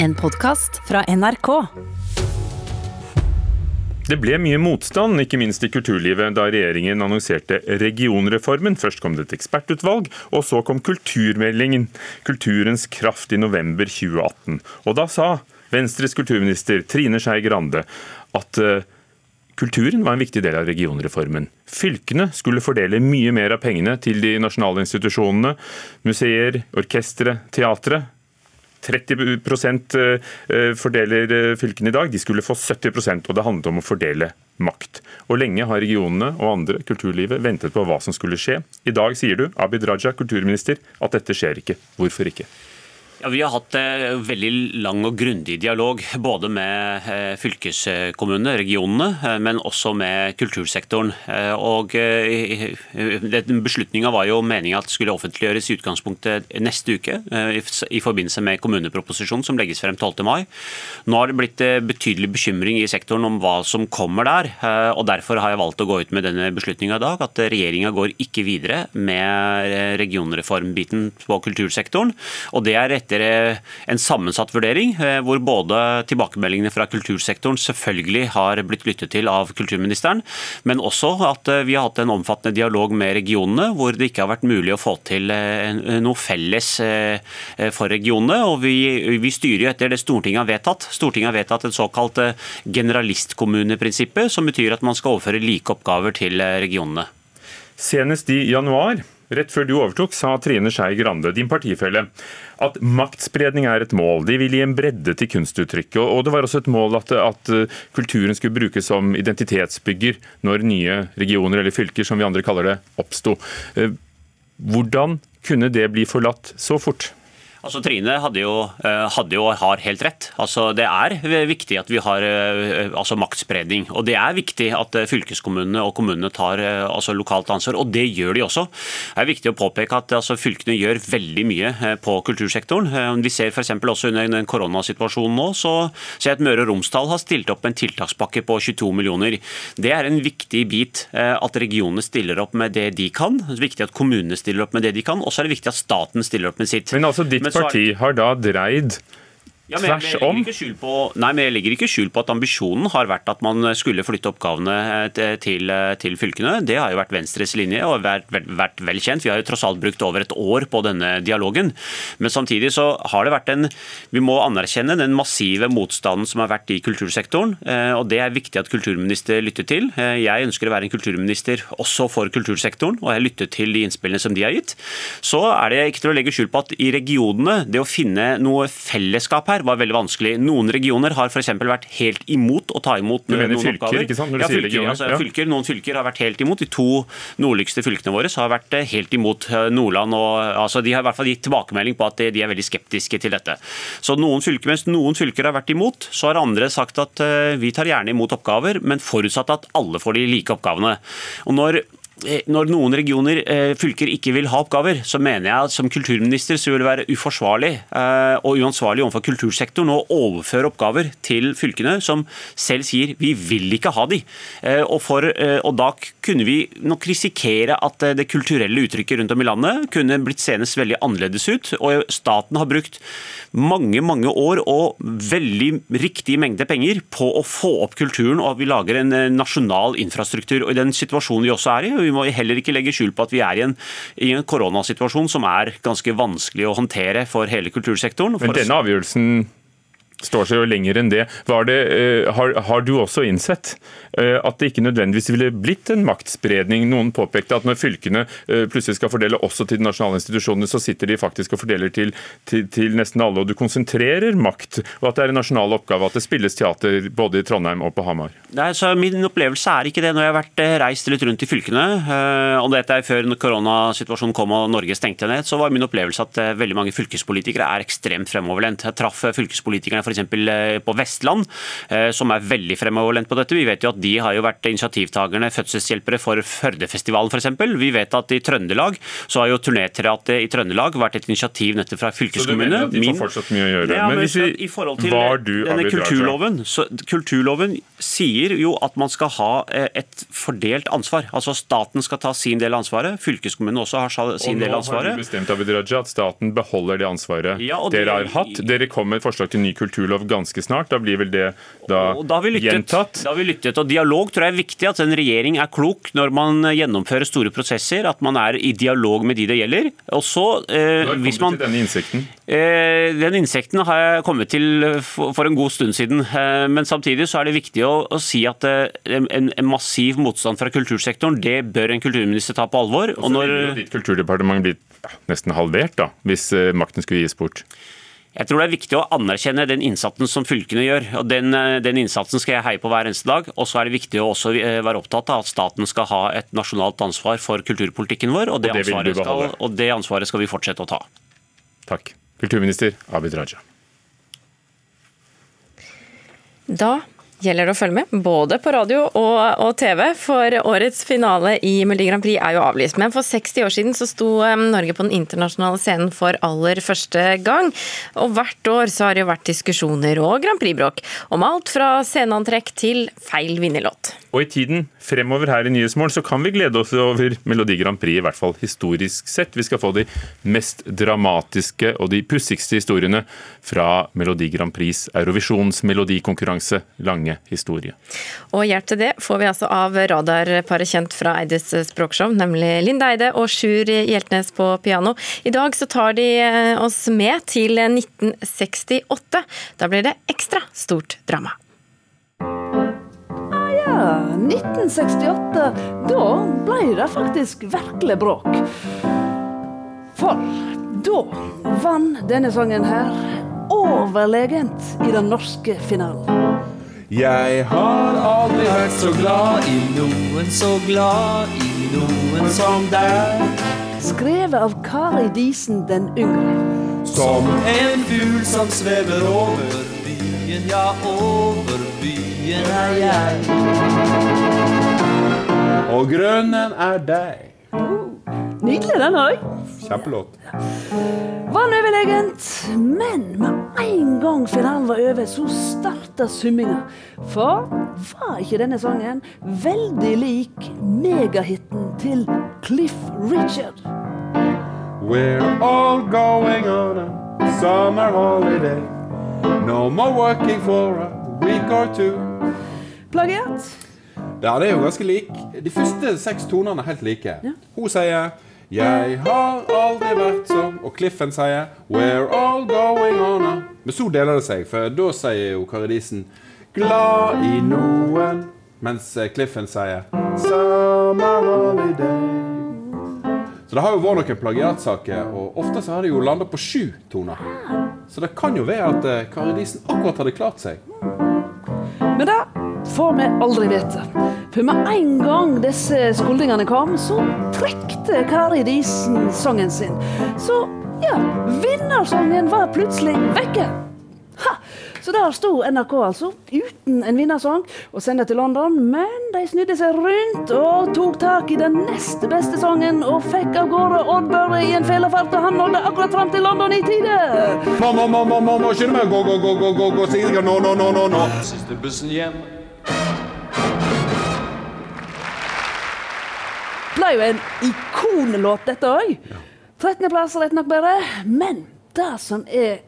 En podkast fra NRK. Det ble mye motstand, ikke minst i kulturlivet, da regjeringen annonserte regionreformen. Først kom det et ekspertutvalg, og så kom kulturmeldingen, Kulturens kraft, i november 2018. Og da sa Venstres kulturminister Trine Skei Grande at uh, kulturen var en viktig del av regionreformen. Fylkene skulle fordele mye mer av pengene til de nasjonale institusjonene, museer, orkestre, teatre. 30 eh, fordeler eh, fylkene i dag, de skulle få 70% og det handlet om å fordele makt. Og Lenge har regionene og andre kulturlivet ventet på hva som skulle skje. I dag sier du, Abid Raja, kulturminister, at dette skjer ikke. Hvorfor ikke? Ja, Vi har hatt en veldig lang og grundig dialog både med eh, fylkeskommunene, regionene, eh, men også med kultursektoren. Eh, og eh, Beslutninga var jo meninga at skulle offentliggjøres i utgangspunktet neste uke, eh, i forbindelse med kommuneproposisjonen som legges frem 12. mai. Nå har det blitt betydelig bekymring i sektoren om hva som kommer der. og Derfor har jeg valgt å gå ut med denne beslutninga i dag, at regjeringa går ikke videre med regionreformbiten på kultursektoren. og det er rett etter eh, en sammensatt vurdering, eh, hvor både tilbakemeldingene fra kultursektoren selvfølgelig har blitt lyttet til av kulturministeren, men også at eh, vi har hatt en omfattende dialog med regionene, hvor det ikke har vært mulig å få til noe felles for regionene. og Vi, vi styrer etter det Stortinget har vedtatt. Stortinget har vedtatt et såkalt generalistkommuneprinsippet, som betyr at man skal overføre like oppgaver til regionene. Senest i januar Rett før du overtok, sa Trine Skei Grande, din partifelle, at maktspredning er et mål. De vil gi en bredde til kunstuttrykket. Og det var også et mål at, at, uh, kulturen skulle brukes som identitetsbygger når nye regioner, eller fylker som vi andre kaller det, oppsto. Uh, hvordan kunne det bli forlatt så fort? Altså, Trine hadde jo, eh, hadde jo, har helt rett. Altså, det er viktig at vi har eh, altså, maktspredning. Og det er viktig at eh, fylkeskommunene og kommunene tar altså, lokalt ansvar, og det gjør de også. Det er viktig å påpeke at altså, fylkene gjør veldig mye på kultursektoren. Vi ser f.eks. også under den koronasituasjonen nå, så ser jeg at Møre og Romsdal har stilt opp en tiltakspakke på 22 millioner. Det er en viktig bit at regionene stiller opp med det de kan. Det er viktig at kommunene stiller opp med det de kan, og så er det viktig at staten stiller opp med sitt. Men altså, ditt parti har da dreid ja, men jeg, om. på, nei, men jeg legger ikke skjul på at ambisjonen har vært at man skulle flytte oppgavene eh, til, eh, til fylkene. Det har jo vært Venstres linje og vært, vært, vært, vel kjent. Vi har jo tross alt brukt over et år på denne dialogen. Men samtidig så har det vært en Vi må anerkjenne den massive motstanden som har vært i kultursektoren. Eh, og det er viktig at kulturminister lytter til. Jeg ønsker å være en kulturminister også for kultursektoren, og jeg lytter til de innspillene som de har gitt. Så er det ikke til å legge skjul på at i regionene, det å finne noe fellesskap her, her var veldig vanskelig. Noen regioner har f.eks. vært helt imot å ta imot mener noen fylker, oppgaver. Ikke sant? Når du ja, fylker, sier Altså, ja. fylker, noen fylker har vært helt imot. De to nordligste fylkene våre har vært eh, helt imot eh, Nordland. Og, altså, de har i hvert fall gitt tilbakemelding på at de er veldig skeptiske til dette. Så noen fylker, Mens noen fylker har vært imot, så har andre sagt at vi tar gjerne imot oppgaver, men forutsatt at alle får de like oppgavene. Og når Eh, når noen regioner, eh, fylker, ikke vil ha oppgaver, så mener jeg at som kulturminister så vil det være uforsvarlig eh, og uansvarlig overfor kultursektoren å overføre oppgaver til fylkene, som selv sier vi vil ikke ha de. Og, for, og da kunne vi nok risikere at det kulturelle uttrykket rundt om i landet kunne blitt senest veldig annerledes ut. Og staten har brukt mange, mange år og veldig riktig mengde penger på å få opp kulturen, og at vi lager en nasjonal infrastruktur. Og i den situasjonen vi også er i, vi må heller ikke legge skjul på at vi er i en, i en koronasituasjon som er ganske vanskelig å håndtere for hele kultursektoren. Men denne avgjørelsen står seg jo lenger enn det. det uh, har, har, du også innsett uh, at det ikke nødvendigvis ville blitt en maktspredning? Noen påpekte at når fylkene uh, plutselig skal fordele også til de nasjonale institusjonene, så sitter de faktisk og fordeler til, til, til, nesten alle, og du konsentrerer makt, og at det er en nasjonal oppgave at det spilles teater både i Trondheim og på Hamar? Nei, så Min opplevelse er ikke det når jeg har vært reist litt rundt i fylkene. og dette er Før koronasituasjonen kom og Norge stengte ned, så var min opplevelse at veldig mange fylkespolitikere er ekstremt fremoverlent. Jeg traff fylkespolitikerne f.eks. på Vestland, som er veldig fremoverlent på dette. Vi vet jo at de har jo vært initiativtakerne, fødselshjelpere for Førdefestivalen f.eks. Vi vet at i Trøndelag så har jo Turnéteatret i Trøndelag vært et initiativ nettopp fra fylkeskommunene. Så du mener at de får fortsatt mye å gjøre? Ja, men, men i forhold til denne kulturloven, så, kulturloven sier jo at man skal ha et fordelt ansvar. Altså Staten skal ta sin del av ansvaret, fylkeskommunen også har sin del av ansvaret. Og nå har du bestemt Abid Raja, at staten beholder det ansvaret ja, dere har hatt. Dere kom med et forslag til ny kulturlov ganske snart. Da blir vel det da, da gjentatt? Da har vi lyttet. Og dialog tror jeg er viktig. At en regjering er klok når man gjennomfører store prosesser. At man er i dialog med de det gjelder. Og så, eh, hvis man, til denne insekten? Eh, den insekten har jeg kommet til for, for en god stund siden. Eh, men samtidig så er det viktig å, å si at eh, en, en, massiv motstand fra kultursektoren, det bør en kulturminister ta på alvor. Og så når, vil jo ditt kulturdepartement blir ja, nesten halvert, da, hvis uh, makten skulle gis bort. Jeg tror det er viktig å anerkjenne den innsatsen som fylkene gjør. og Den, eh, den innsatsen skal jeg heie på hver eneste dag. Og så er det viktig å også eh, være opptatt av at staten skal ha et nasjonalt ansvar for kulturpolitikken vår, og det, og det, skal, og det ansvaret skal vi fortsette å ta. Takk. Kulturminister Abid Raja. Da gjelder det å følge med, både på radio og, og, TV. For årets finale i Melodi Grand Prix er jo avlyst. Men for 60 år siden så sto Norge på den internasjonale scenen for aller første gang. Og hvert år så har det jo vært diskusjoner og Grand Prix-bråk om alt fra sceneantrekk til feil vinnerlåt. Og i tiden fremover her i Nyhetsmorgen så kan vi glede oss over Melodi Grand Prix, i hvert fall historisk sett. Vi skal få de mest dramatiske og de pussigste historiene fra Melodi Grand Prix Eurovisjons melodikonkurranse lange historie. Og hjelp til det får vi altså av radarparet kjent fra Eides språkshow, nemlig Linda Eide og Sjur Hjeltnes på piano. I dag så tar de eh, oss med til 1968. Da blir det ekstra stort drama. Ja, 1968, da ble det faktisk virkelig bråk. For da vant denne sangen her overlegent i den norske finalen. Jeg har aldri vært så glad i noen, så glad i noen som deg. Skrevet av Kari Disen den yngre. Som en fugl som svever over byen, ja, over byen er jeg og grønnen er deg. Nydelig, den òg. Kjempelåt. Vann overlegent, men med en gang finalen var over, så starta summinga. For var ikke denne sangen veldig lik megahiten til Cliff Richard? We're all going on a summer holiday. No more working for a week or two. Plagiat? Ja, det er jo ganske lik. De første seks tonene er helt like. Ja. Hun sier 'Jeg har aldri vært som og Cliffen sier 'We're all going on'. Men så deler det seg, for da sier jo Karidisen 'glad i noen', mens Cliffen sier 'summer holiday'. Så det har jo vært noen plagiatsaker, og ofte så har det jo landa på sju toner. Så det kan jo være at eh, Karidisen akkurat hadde klart seg. Men da får vi aldri vite. For med en gang disse skuldringene kom, så trekte Kari Disen sangen sin. Så ja, vinnersangen var plutselig vekke. Ha! Så der sto NRK altså, uten en vinnersang, og sendte til London. Men de snudde seg rundt og tok tak i den neste beste sangen og fikk av gårde Oddbørre i en felefart, og han nådde akkurat fram til London i tide. Mamma, mamma, mamma, skynd meg, gå, gå, gå, gå, gå, gå, Sigrid, nå, nå, nå, nå, nå. Siste bussen hjem. Ble jo en ikonlåt, dette òg. 13.-plass, rett nok bare. Men det som er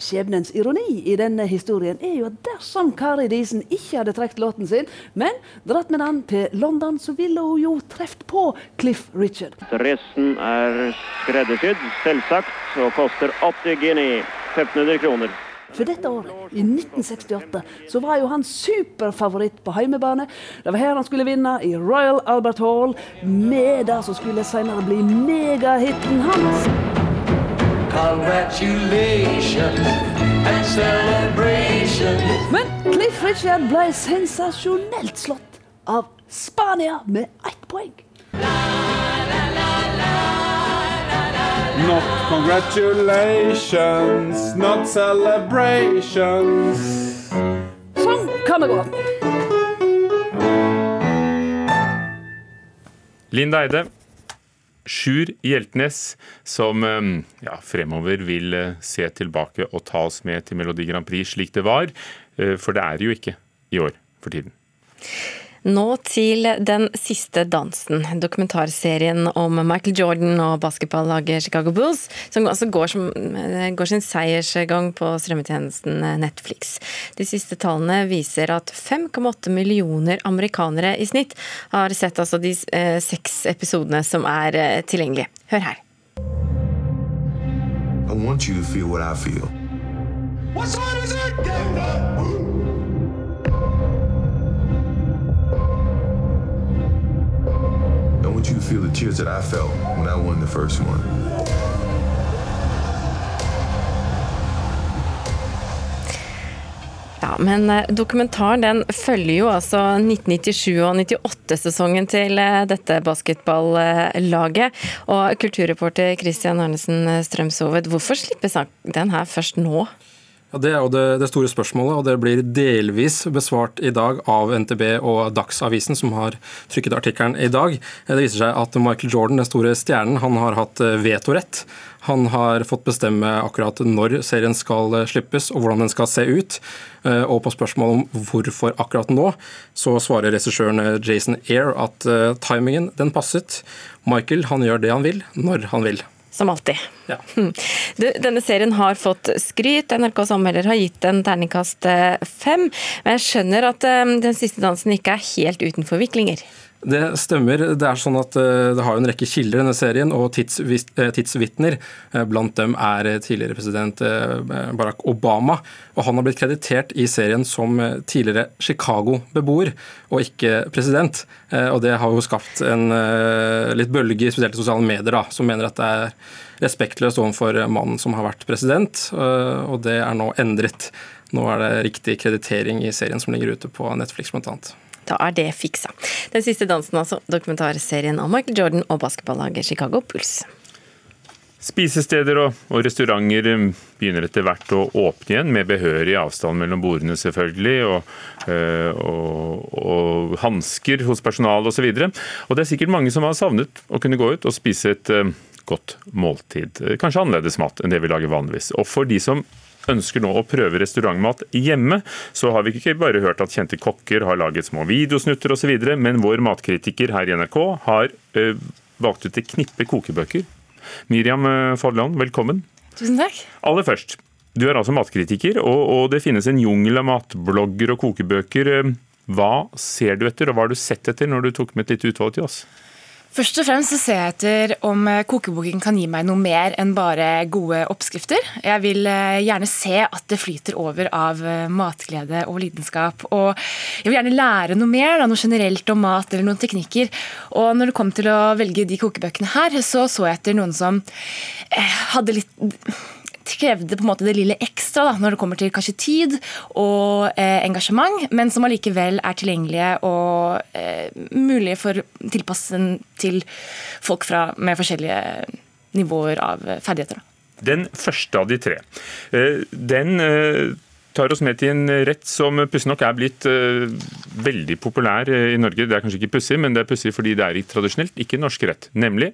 skjebnens ironi i denne historien, er jo at dersom Kari Disen ikke hadde trukket låten sin, men dratt med den til London, så ville hun jo truffet på Cliff Richard. Dressen er skreddersydd, selvsagt, og koster 80 guinea. 1500 kroner. For dette året, i 1968, så var jo han superfavoritt på heimebane. Det var her han skulle vinne, i Royal Albert Hall, med det som skulle senere bli megahiten hans. Men Cliff Richard ble sensasjonelt slått av Spania med ett poeng. Not congratulations, not celebrations. Sånn kan det gå. Linda Eide, Sjur Hjeltnes, som eh, ja, fremover vil eh, se tilbake og ta oss med til Melodi Grand Prix slik det var. Eh, For det er det jo ikke i år for tiden. Nå til Den siste dansen, dokumentarserien om Michael Jordan og basketballaget Chicago Bulls, som altså går, som, går sin seiersgang på strømmetjenesten Netflix. De siste tallene viser at 5,8 millioner amerikanere i snitt har sett altså de eh, seks episodene som er eh, tilgjengelige. Hør her. I want you to feel what I feel. What time is it? Want you feel the tears that I felt when I won the first one. Ja, men eh, dokumentaren den følger jo altså 1997- og 98-sesongen til eh, dette basketballaget. Og kulturreporter Christian Arnesen Strømshoved, hvorfor slippes den her først nå? Det er jo det, det, store spørsmålet, og det blir delvis besvart i dag av NTB og Dagsavisen, som har trykket artikkelen i dag. Det viser seg at Michael Jordan, den store stjernen, han har hatt vetorett. Han har fått bestemme akkurat når serien skal slippes og hvordan den skal se ut. Og på spørsmål om hvorfor akkurat nå, så svarer regissøren Jason Air at timingen den passet. Michael han gjør det han vil, når han vil. Som alltid. Ja. Du, denne serien har fått skryt. NRKs anmelder har gitt en terningkast fem. Men jeg skjønner at den siste dansen ikke er helt uten forviklinger. Det stemmer. Det er sånn at det har en rekke kilder i denne serien, og tidsvitner. Blant dem er tidligere president Barack Obama. Og han har blitt kreditert i serien som tidligere Chicago-beboer, og ikke president. Og det har jo skapt en litt bølge, spesielt i sosiale medier, da, som mener at det er respektløst overfor mannen som har vært president, og det er nå endret. Nå er det riktig kreditering i serien som ligger ute på Netflix, blant annet. Da er det fiksa. Den siste dansen, altså. Dokumentarserien om Michael Jordan og basketballaget Chicago Pools. Spisesteder og, og, restauranter begynner etter hvert å åpne igjen, med behørig avstand mellom bordene selvfølgelig, og, øh, og, og hansker hos personalet osv. Og, det er sikkert mange som har savnet å kunne gå ut og spise et øh, godt måltid. Kanskje annerledes mat enn det vi lager vanligvis. Og for de som ønsker nå å prøve restaurantmat hjemme, så har vi ikke bare hørt at kjente kokker har laget små videosnutter osv., men vår matkritiker her i NRK har øh, valgt ut et knippe kokebøker Miriam Fadland, velkommen. Tusen takk. Aller først, du er altså matkritiker, og, og det finnes en jungel av matblogger og kokebøker. Hva ser du etter, og hva har du sett etter når du tok med et lite utvalg til oss? Først og fremst så ser jeg etter om kokeboken kan gi meg noe mer enn bare gode oppskrifter. Jeg vil gjerne se at det flyter over av matglede og lidenskap. Og jeg vil gjerne lære noe mer, da, noe generelt om mat eller noen teknikker. Og når det kom til å velge de kokebøkene her, så så jeg etter noen som hadde litt krevde på en måte det lille ekstra da, når det kommer til kanskje tid og eh, engasjement, men som allikevel er tilgjengelige og eh, mulige for tilpassen til folk fra, med forskjellige nivåer av ferdigheter. Da. Den første av de tre, eh, den tar oss med til en rett som pussig nok er blitt uh, veldig populær i Norge. Det er kanskje ikke pussig, men det er pussig fordi det er tradisjonelt ikke norsk rett, nemlig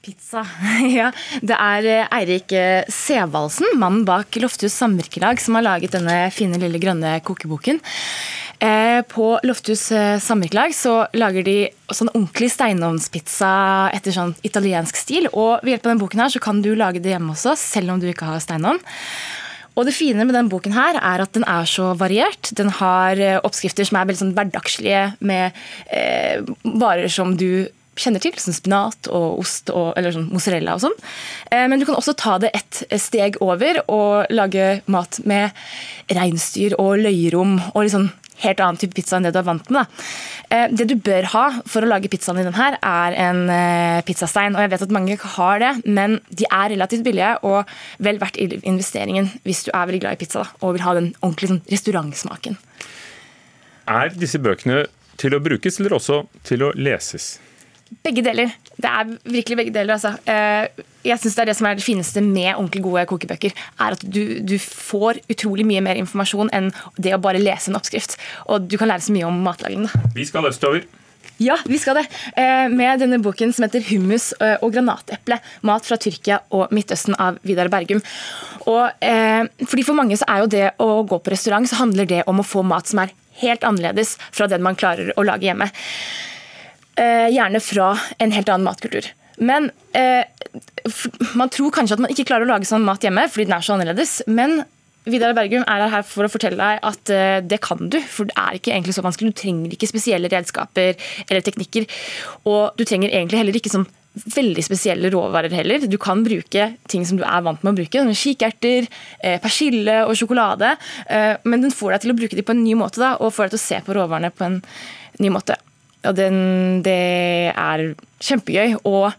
Pizza. Ja, det er Eirik Sevaldsen, mannen bak Lofthus samvirkelag, som har laget denne fine, lille grønne kokeboken. På Lofthus samvirkelag så lager de sånn ordentlig steinovnspizza etter sånn italiensk stil. Og ved hjelp av denne boken her så kan du lage det hjemme også, selv om du ikke har steinovn. Og det fine med denne boken her er at den er så variert. Den har oppskrifter som er veldig sånn hverdagslige, med eh, varer som du kjenner til, som spinat og ost og, eller sånn mozzarella og sånn. Men du kan også ta det et steg over og lage mat med reinsdyr og løyrom og liksom helt annen type pizza enn det du er vant med. Da. Det du bør ha for å lage pizzaen i den her, er en pizzastein. Og jeg vet at mange har det, men de er relativt billige og vel verdt investeringen hvis du er veldig glad i pizza da, og vil ha den ordentlige sånn, restaurantsmaken. Er disse bøkene til å brukes, eller også til å leses? Begge deler. Det er virkelig begge deler. Altså. Eh, jeg synes Det er det som er det fineste med ordentlig gode kokebøker. er At du, du, får utrolig mye mer informasjon enn det å bare lese en oppskrift. Og du kan lære så mye om matlaging. Da. Vi skal østover. Ja, vi skal det. Eh, med denne boken som heter 'Hummus og granateple'. Mat fra Tyrkia og Midtøsten av Vidar Bergum. Og eh, fordi For mange så er jo det å gå på restaurant så handler det om å få mat som er helt annerledes fra den man klarer å lage hjemme. Eh, gjerne fra en helt annen matkultur. Men eh, Man tror kanskje at man ikke klarer å lage sånn mat hjemme fordi den er så annerledes. Men Vidar Bergum er her for å fortelle deg at eh, det kan du. For det er ikke egentlig så vanskelig. Du trenger ikke spesielle redskaper eller teknikker. Og du trenger egentlig heller ikke sånn veldig spesielle råvarer heller. Du kan bruke ting som du er vant med å bruke. Kikerter, eh, persille og sjokolade. Men den får deg til å bruke dem på en ny måte da, og får deg til å se på råvarene på en ny måte. Og den, det er kjempegøy. Og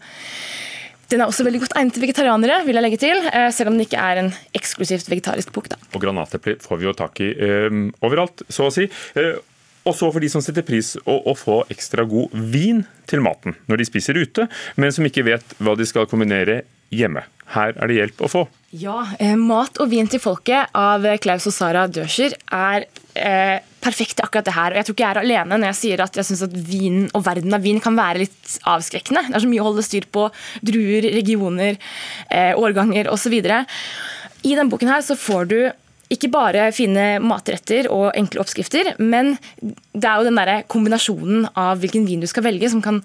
den er også veldig godt egnet til vegetarianere, vil jeg legge til. Eh, selv om den ikke er en eksklusivt vegetarisk bok. Da. Og granatepler får vi jo tak i eh, overalt, så å si. Eh, og så for de som setter pris å, å, få ekstra god vin til maten når de spiser ute, men som ikke vet hva de skal kombinere hjemme. Her er det hjelp å få. Ja, eh, Mat og vin til folket av Klaus og Sara Døscher er eh, perfekt akkurat det her. Og jeg tror ikke jeg er alene når jeg sier at jeg syns at vin og verden av vin kan være litt avskrekkende. Det er så mye å holde styr på. Druer, regioner, eh, årganger osv. I denne boken her så får du ikke bare fine matretter og enkle oppskrifter, men det er jo den der kombinasjonen av hvilken vin du skal velge, som kan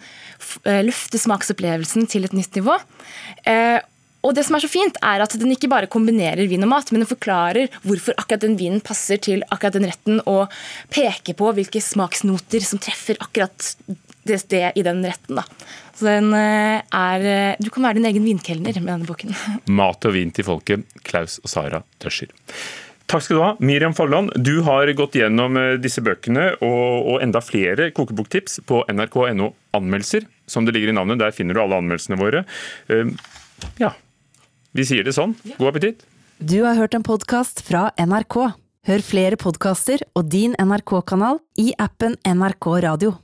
eh, løfte smaksopplevelsen til et nytt nivå. Eh, og det som er så fint, er at den ikke bare kombinerer vin og mat, men den forklarer hvorfor akkurat den vinen passer til akkurat den retten, og peker på hvilke smaksnoter som treffer akkurat det det i den retten. Da. Så den eh, er eh, Du kan være din egen vinkelner med denne boken. Mat og vin til folket, Klaus og Sara Døscher. Takk skal du ha. Miriam Folland, du har gått gjennom eh, disse bøkene og, og enda flere kokeboktips på nrk.no anmeldelser. Som det ligger i navnet, der finner du alle anmeldelsene våre. Ja, vi sier det sånn. God appetitt. Du har hørt en podkast fra NRK. Hør flere podkaster og din NRK-kanal i appen NRK Radio.